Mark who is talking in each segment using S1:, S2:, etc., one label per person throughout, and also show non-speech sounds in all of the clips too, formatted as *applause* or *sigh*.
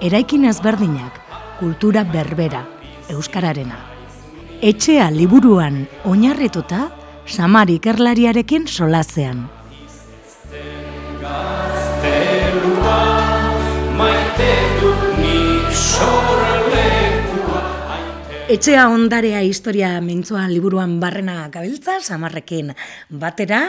S1: eraikin ezberdinak, kultura berbera, euskararena. Etxea liburuan oinarrituta, samar ikerlariarekin solazean. Etxea ondarea historia mintzoan liburuan barrena gabiltza, samarrekin batera,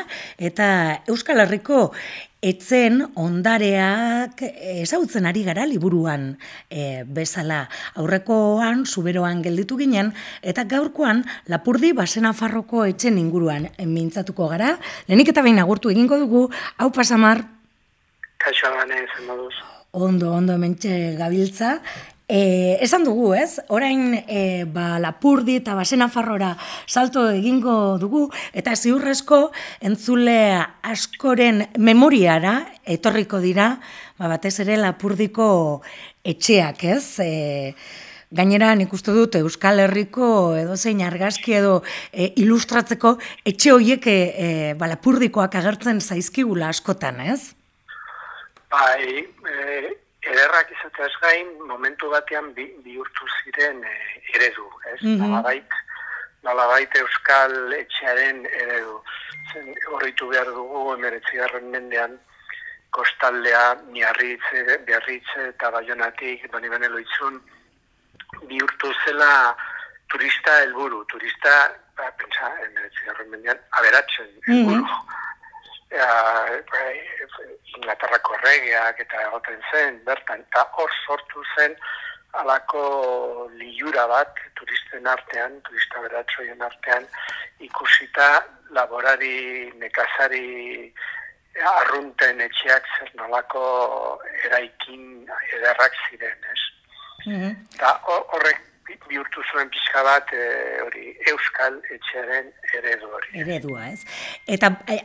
S1: eta Euskal Herriko etzen ondareak ezautzen ari gara liburuan e, bezala. Aurrekoan, zuberoan gelditu ginen, eta gaurkoan lapurdi basena farroko etzen inguruan mintzatuko gara. Lehenik eta behin agurtu egingo dugu, hau pasamar?
S2: Kaixo gane, zen.
S1: Ondo, ondo, mentxe gabiltza. E, esan dugu, ez? Orain e, ba, lapurdi eta basena farrora salto egingo dugu, eta ziurrezko entzule askoren memoriara etorriko dira, ba, batez ere lapurdiko etxeak, ez? E, Gainera, nik uste dut Euskal Herriko edo zein argazki edo e, ilustratzeko etxe horiek e, ba, lapurdikoak agertzen zaizkigula askotan, ez?
S2: Bai, e, ederrak izateaz gain, momentu batean bi, bihurtu ziren e, eredu, ez? Mm -hmm. Nalabait, euskal etxearen eredu. Zen, horritu behar dugu, emeretzigarren mendean, kostaldea, miarritze, beharritze eta baionatik, doni benelo itzun, bihurtu zela turista helburu, turista, ba, pentsa, emeretzigarren mendean, aberatzen helburu. Mm bai, Inglaterrako regeak eta egoten zen, bertan, eta hor sortu zen alako liura bat turisten artean, turista beratzoien artean, ikusita laborari, nekazari, arrunten etxeak zer nolako eraikin ederrak ziren, ez? Mm horrek bihurtu zuen pixka bat e, hori euskal etxearen eredu hori.
S1: Eredua, ez? Eta e,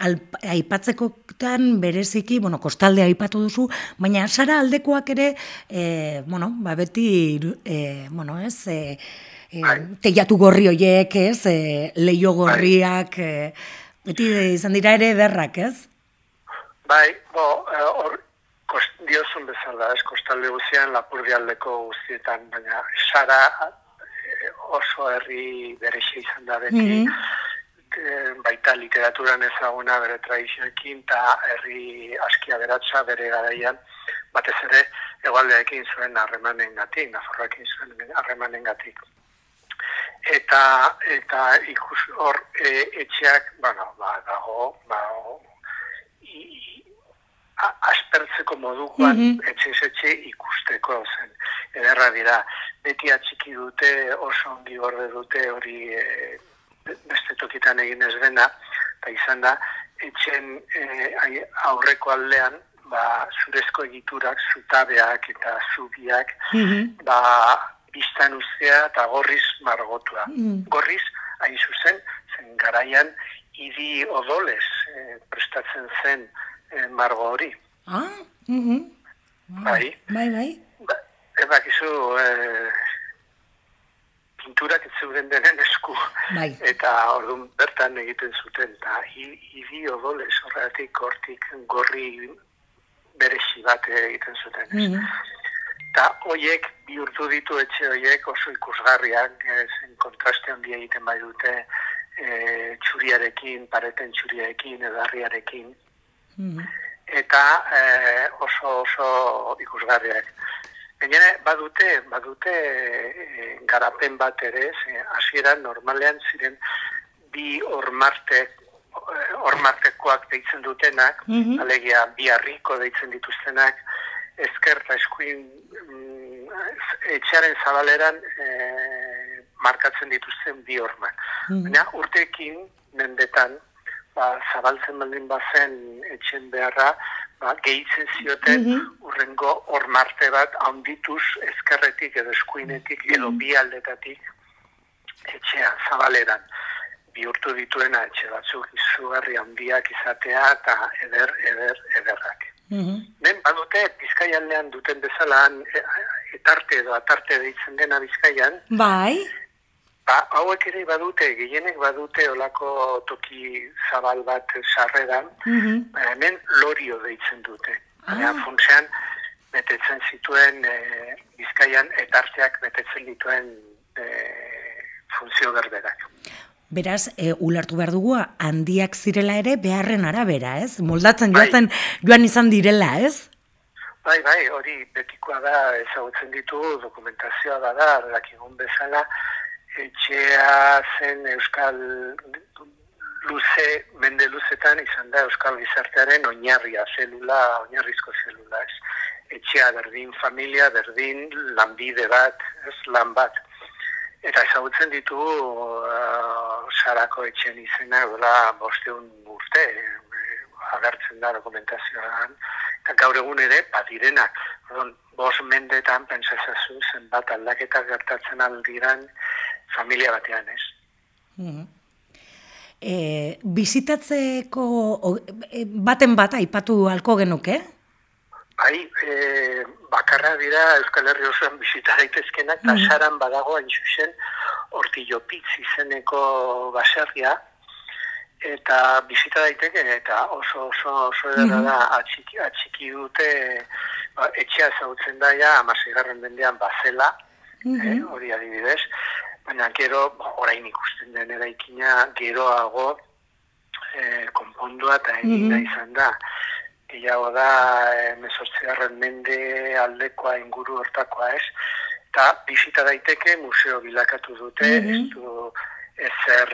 S1: aipatzekotan bereziki, bueno, kostalde aipatu duzu, baina sara aldekoak ere, e, bueno, ba beti, e, bueno, ez, e, e, bai. teiatu gorri horiek, ez, e, leio bai. gorriak, e, beti izan dira ere derrak, ez?
S2: Bai, bo, hor, kost, diozun bezala, ez, kostalde guztian, lapurdi aldeko guztietan, baina sara eh, oso herri berexe izan da beti, mm -hmm. baita literaturan ezaguna bere tradizioekin, eta herri askia beratza bere garaian, batez ere, egualdeekin zuen harremanen gatik, naforrakin zuen harremanen gatik. Eta, eta ikus hor e, etxeak, bueno, ba, dago, ba, aspertzeko modukoan mm -hmm. etxe ikusteko zen. Ederra dira, beti atxiki dute, oso ongi gorde dute hori e, beste tokitan egin ez dena, eta izan da, etxen e, aurreko aldean, ba, zurezko egiturak, zutabeak eta zubiak, mm ba, biztan uztea eta gorriz margotua. Mm Gorriz, hain zuzen, zen garaian, idi odolez e, prestatzen zen, margo hori.
S1: Ah, mm -hmm.
S2: bai.
S1: Bai, bai.
S2: Ba, Eba, kizu, eh, pinturak ez zeuden denen esku. Bai. Eta orduan bertan egiten zuten. Eta hidi odolez horretik hortik gorri beresi bat egiten zuten. Mm -hmm. Eta hoiek bihurtu ditu etxe hoiek oso ikusgarriak, zen kontraste handi egiten bai dute e, txuriarekin, pareten txuriarekin, edarriarekin. Mm eta e, oso oso ikusgarriak. Gainera, badute, badute e, garapen bat ere, hasieran normalean ziren bi ormarte ormartekoak deitzen dutenak, mm alegia bi harriko deitzen dituztenak, ezker eta eskuin mm, etxearen zabaleran e, markatzen dituzten bi ormak. Mm Baina urteekin, mendetan, ba, zabaltzen baldin bazen etxen beharra, ba, gehitzen zioten mm -hmm. urrengo hor marte bat handituz ezkerretik edo eskuinetik edo bi aldetatik etxea zabaleran bihurtu dituena etxe batzuk izugarri handiak izatea eta eder, eder, ederrak. Mm Ben, badute, bizkaian duten bezala e, etarte edo atarte deitzen dena bizkaian.
S1: Bai.
S2: Ba, hauek ere badute, gehienek badute olako toki zabal bat sarreran, mm hemen lorio deitzen dute. Ah. funtzean, betetzen zituen e, bizkaian etarteak betetzen dituen e, funtzio berberak.
S1: Beraz, e, ulertu behar dugu, handiak zirela ere beharren arabera, ez? Moldatzen bai. joaten joan izan direla, ez?
S2: Bai, bai, hori betikoa da, ezagutzen ditu, dokumentazioa da da, dakigun bezala, etxea zen Euskal luze, mende luzetan izan da Euskal Gizartearen oinarria, zelula, oinarrizko zelula, ez? Etxea berdin familia, berdin lanbide bat, ez? Lan bat. Eta ezagutzen ditu uh, sarako etxen izena dola bosteun urte eh, agertzen da dokumentazioan. Eta gaur egun ere badirenak. Bos mendetan pentsazazu zenbat aldaketa gertatzen aldiran familia batean ez mm
S1: e, bizitatzeko e, baten bat aipatu halko genuke?
S2: Bai, e, bakarra dira Euskal Herri osoan bizita daitezkenak, eta mm. saran badago hain zuzen ortillopitz izeneko baserria, eta bizita daiteke, eta oso oso oso edera da mm-hmm. atxiki, atxiki dute ba, etxea zautzen daia, amasegarren bendean bazela, mm -hmm. eh, hori adibidez, baina gero, ba, orain ikusten den eraikina, geroago eh, konpondua eta egina mm izan da gehiago da emezortzigarren mende aldekoa inguru hortakoa ez, eta bizita daiteke museo bilakatu dute, mm -hmm. ez du ezer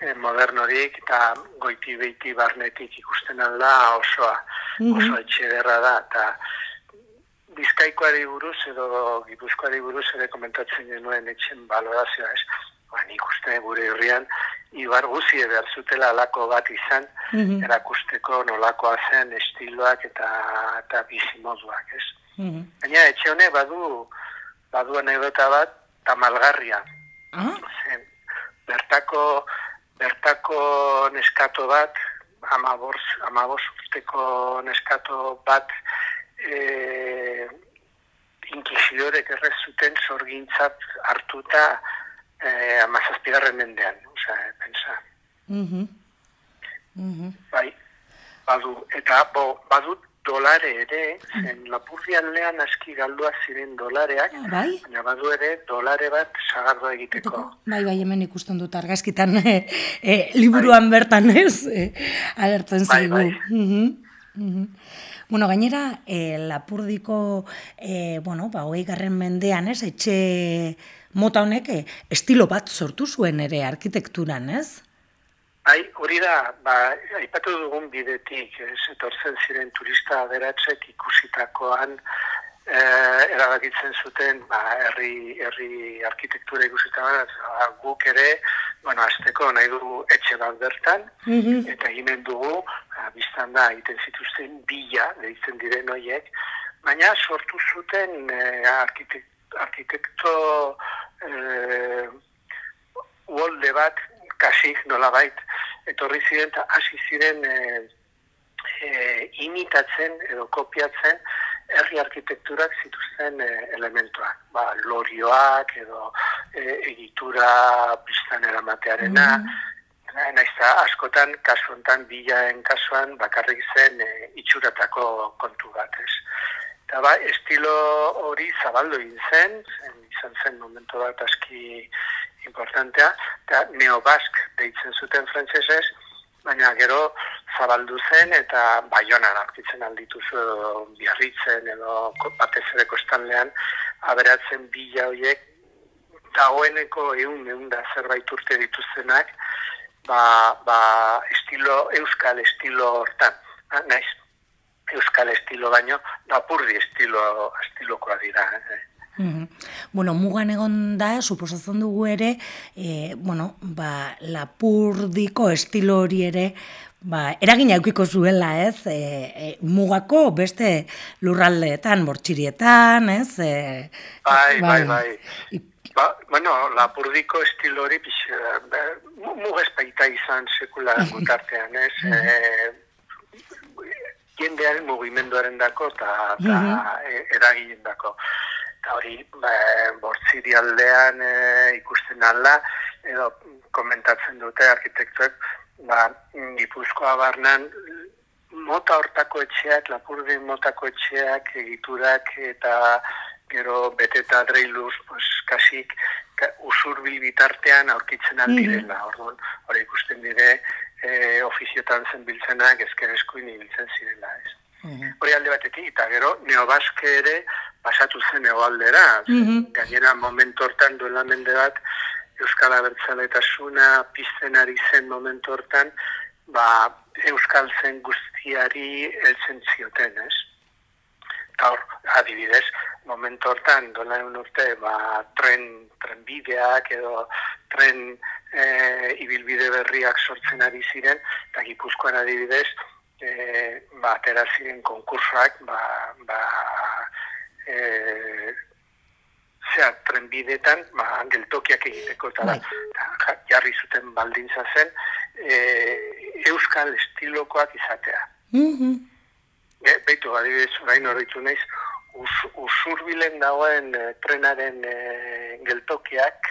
S2: eh, modernorik eta goiti beiti barnetik ikusten alda osoa, mm -hmm. oso etxe derra da, eta bizkaikoari buruz edo gipuzkoari buruz ere komentatzen genuen etxen balorazioa ez, ba, nik uste gure herrian ibar guzi behar zutela alako bat izan, mm erakusteko nolakoa zen estiloak eta, eta bizimoduak, ez? Mm Baina etxe hone badu, badu anekdota bat, tamalgarria. Ah? Zen, bertako, bertako neskato bat, amabos, amabos urteko neskato bat, e, inkizidorek errez zuten zorgintzat hartuta eh, amazazpigarren mendean, oza, pensa. Mm -hmm. Bai, badu, eta bo, badu dolare ere, zen lapurdian lehan aski galdua ziren dolareak,
S1: ah, bai?
S2: baina badu ere dolare bat sagardoa egiteko.
S1: Bai, bai, hemen ikusten dut argazkitan e, *laughs* e, liburuan bai. bertan ez, e, agertzen bai, zaigu. Bai, bai. Bueno, gainera, e, lapurdiko, e, bueno, ba, hogei garren mendean, ez, etxe mota honek eh, estilo bat sortu zuen ere arkitekturan, ez?
S2: Ai, hori da, ba, aipatu dugun bidetik, ez, etortzen ziren turista aberatzek ikusitakoan e, erabakitzen zuten ba, herri, herri arkitektura ikusitakoan, ba, guk ere, bueno, azteko nahi dugu etxe bat bertan, mm eta ginen dugu, biztan da, egiten zituzten bila, deitzen diren horiek, baina sortu zuten e, arkitekto eh, uolde bat, kasik nola bait, etorri ziren eta hasi ziren eh, eh, imitatzen edo kopiatzen herri arkitekturak zituzten eh, elementuak. Ba, lorioak edo eh, egitura biztan eramatearena, mm Naizta, askotan, kasu hontan, bilaen kasuan, bakarrik zen e, itxuratako kontu bat, ez. Eta ba, estilo hori zabaldu egin zen, izan zen momentu bat aski importantea, eta neobask deitzen zuten frantsesez, baina gero zabaldu zen eta baionan aurkitzen aldituzu biarritzen edo batez ere kostanlean aberatzen bila horiek dagoeneko egun egun da zerbait urte dituztenak ba, ba estilo, euskal estilo hortan, naiz, euskal estilo baino, lapurdi estilo, estilokoa dira. Eh?
S1: Mm Bueno, mugan egon da, suposatzen dugu ere, e, bueno, ba, lapurdiko estilo hori ere, ba, eragina eukiko zuela, ez, e, e, mugako beste lurraldeetan, bortxirietan, ez? E,
S2: bai, bai, bai. Ba, bueno, lapurdiko estilo hori mugezpaita izan sekula gutartean, ez? e, jendearen mugimenduaren dako eta mm -hmm. eraginen dako. Eta hori, ba, bortziri aldean e, ikusten alda, edo komentatzen dute arkitektuek, ba, Gipuzkoa barnan mota hortako etxeak, lapurdin motako etxeak, egiturak eta gero beteta dreiluz, pues, kasik usur bitartean aurkitzen aldirela. Mm -hmm. hori ikusten dire, e, ofiziotan zen biltzenak ezker eskuin ibiltzen zirela. Ez. Mm Hori alde batetik, eta gero neobaske ere pasatu zen egoaldera. Mm Gainera momentu hortan duela mende bat, Euskal Abertzaletasuna pizten ari zen momentu hortan, ba, Euskal zen guztiari heltzen zioten, ez? Eta hor, adibidez, momentu hortan, dola egun urte, ba, tren, trenbideak edo tren e, ibilbide berriak sortzen ari ziren, eta gipuzkoan adibidez, e, ba, atera ziren konkursoak, ba, ba, e, zea, trenbidetan, ba, geltokiak egiteko, eta bai. jarri zuten baldintza zen, e, euskal estilokoak izatea. Mm -hmm. E, Beitu, adibidez, orain horretu naiz, us, usurbilen dagoen e, trenaren e, geltokiak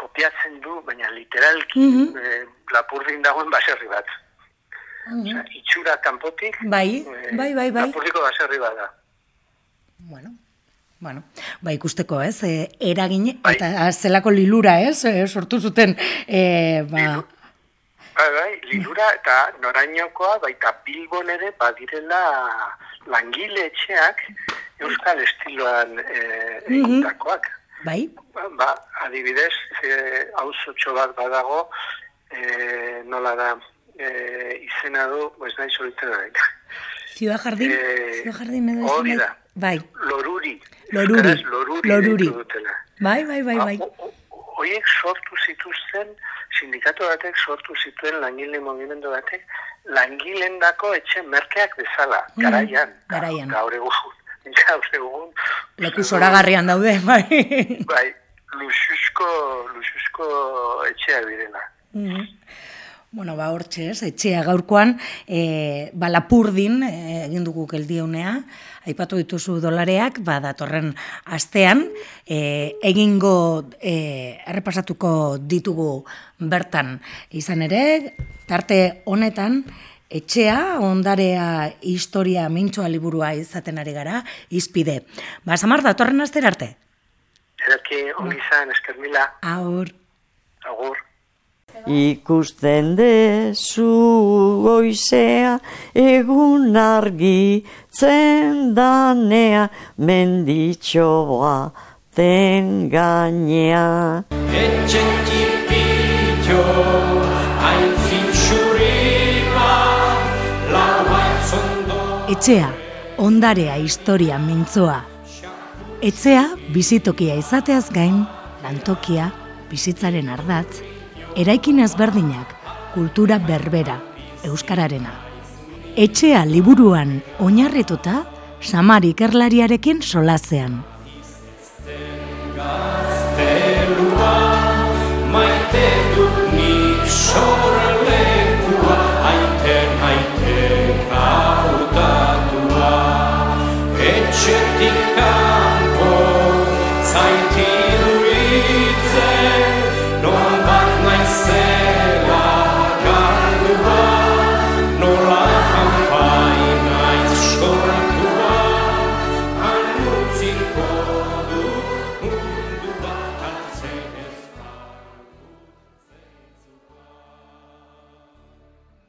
S2: kopiatzen du, baina literalki mm -hmm. e, lapurdin dagoen baserri bat. Mm -hmm. Osea, itxura kanpotik,
S1: bai, e, bai, bai, bai.
S2: lapurdiko baserri bat da.
S1: Bueno, Bueno, ba ikusteko, ez? E, eragin bai. eta zelako lilura, ez? E, sortu zuten e, ba
S2: Bai, bai, lilura eta norainokoa baita Bilbon ere badirela langile etxeak euskal estiloan e, egindakoak.
S1: Bai.
S2: Ba, ba adibidez, e, hauzotxo bat badago, e, nola da, e, izena du, ez nahi solitzen da.
S1: Ciudad Jardín? E, Ciudad Jardín edo
S2: Hori da.
S1: Bai.
S2: Loruri.
S1: Loruri.
S2: Loruri.
S1: Loruri. Bai, bai, bai, bai.
S2: Hoiek sortu zituzten, sindikatu batek sortu zituen langile movimendu batek, langilen dako etxe merkeak bezala, mm, garaian.
S1: Garaian.
S2: Gaur egun. *laughs* Gaur egun.
S1: Leku zoragarrian daude, *laughs* bai.
S2: Bai, luxusko, luxusko etxea direla. Mm
S1: Bueno, ba, hortxe, ez, etxea gaurkoan, e, ba, lapurdin, e, egin dugu geldiunea, aipatu dituzu dolareak, ba, datorren astean, e, egingo, e, errepasatuko ditugu bertan izan ere, tarte honetan, etxea, ondarea, historia, mintxoa liburua izaten ari gara, izpide. Ba, samar, datorren aster arte?
S2: Ederki, ongi zan, esker mila.
S1: Aur.
S2: Agur.
S3: Ikusten dezu goizea egun argi zendanea menditxo baten gainea. Etxetipitxo hain
S1: Etxea, ondarea historia mintzoa. Etxea, bizitokia izateaz gain, lantokia, bizitzaren ardatz, eraikin ezberdinak, kultura berbera, euskararena. Etxea liburuan oinarrituta, samar ikerlariarekin solazean. Maite dut nik sorlekua, aiten aiten kautatua, etxetik